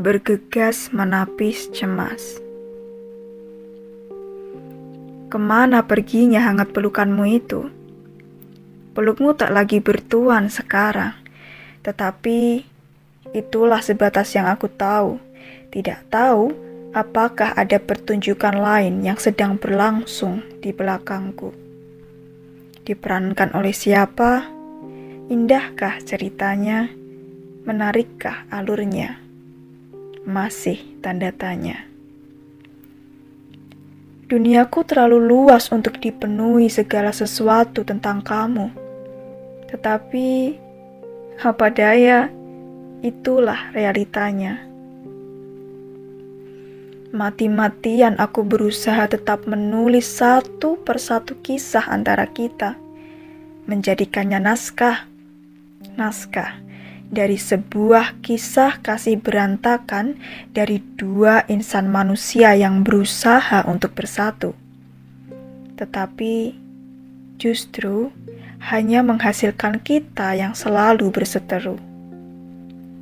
bergegas menapis cemas. Ke mana perginya hangat pelukanmu itu? Pelukmu tak lagi bertuan sekarang, tetapi itulah sebatas yang aku tahu. Tidak tahu apakah ada pertunjukan lain yang sedang berlangsung di belakangku. Diperankan oleh siapa? Indahkah ceritanya? Menarikkah alurnya? Masih tanda tanya. Duniaku terlalu luas untuk dipenuhi segala sesuatu tentang kamu. Tetapi, apa daya, itulah realitanya. Mati-matian aku berusaha tetap menulis satu persatu kisah antara kita, menjadikannya naskah. Naskah dari sebuah kisah kasih berantakan dari dua insan manusia yang berusaha untuk bersatu. Tetapi justru hanya menghasilkan kita yang selalu berseteru.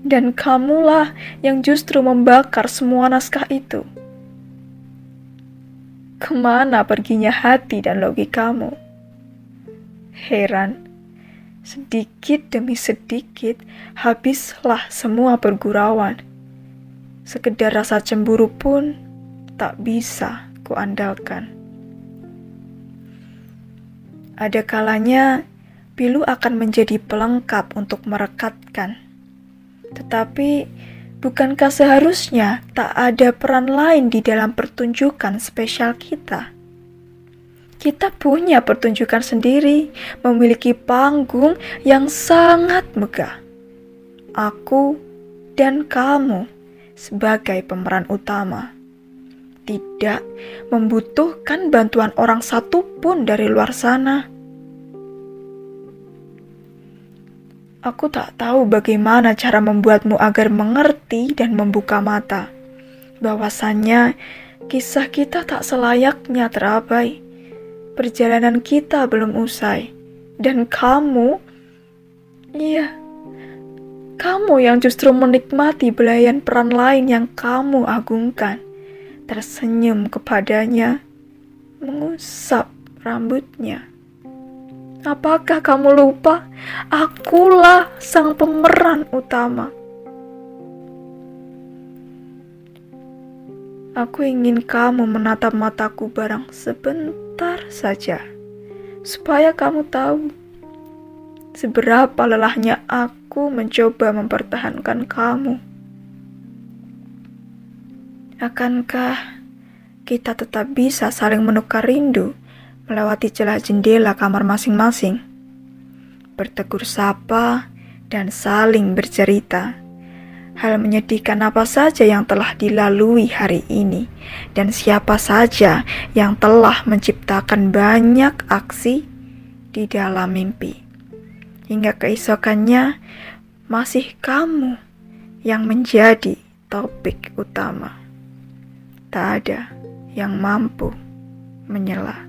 Dan kamulah yang justru membakar semua naskah itu. Ke mana perginya hati dan logikamu? Heran Sedikit demi sedikit, habislah semua pergurauan. Sekedar rasa cemburu pun tak bisa kuandalkan. Ada kalanya pilu akan menjadi pelengkap untuk merekatkan. Tetapi bukankah seharusnya tak ada peran lain di dalam pertunjukan spesial kita? Kita punya pertunjukan sendiri, memiliki panggung yang sangat megah. Aku dan kamu sebagai pemeran utama tidak membutuhkan bantuan orang satupun dari luar sana. Aku tak tahu bagaimana cara membuatmu agar mengerti dan membuka mata. Bahwasannya kisah kita tak selayaknya terabai perjalanan kita belum usai. Dan kamu, iya, kamu yang justru menikmati belayan peran lain yang kamu agungkan. Tersenyum kepadanya, mengusap rambutnya. Apakah kamu lupa? Akulah sang pemeran utama. Aku ingin kamu menatap mataku barang sebentar sebentar saja, supaya kamu tahu seberapa lelahnya aku mencoba mempertahankan kamu. Akankah kita tetap bisa saling menukar rindu melewati celah jendela kamar masing-masing, bertegur sapa, dan saling bercerita? Hal menyedihkan apa saja yang telah dilalui hari ini, dan siapa saja yang telah menciptakan banyak aksi di dalam mimpi. Hingga keesokannya, masih kamu yang menjadi topik utama. Tak ada yang mampu menyela.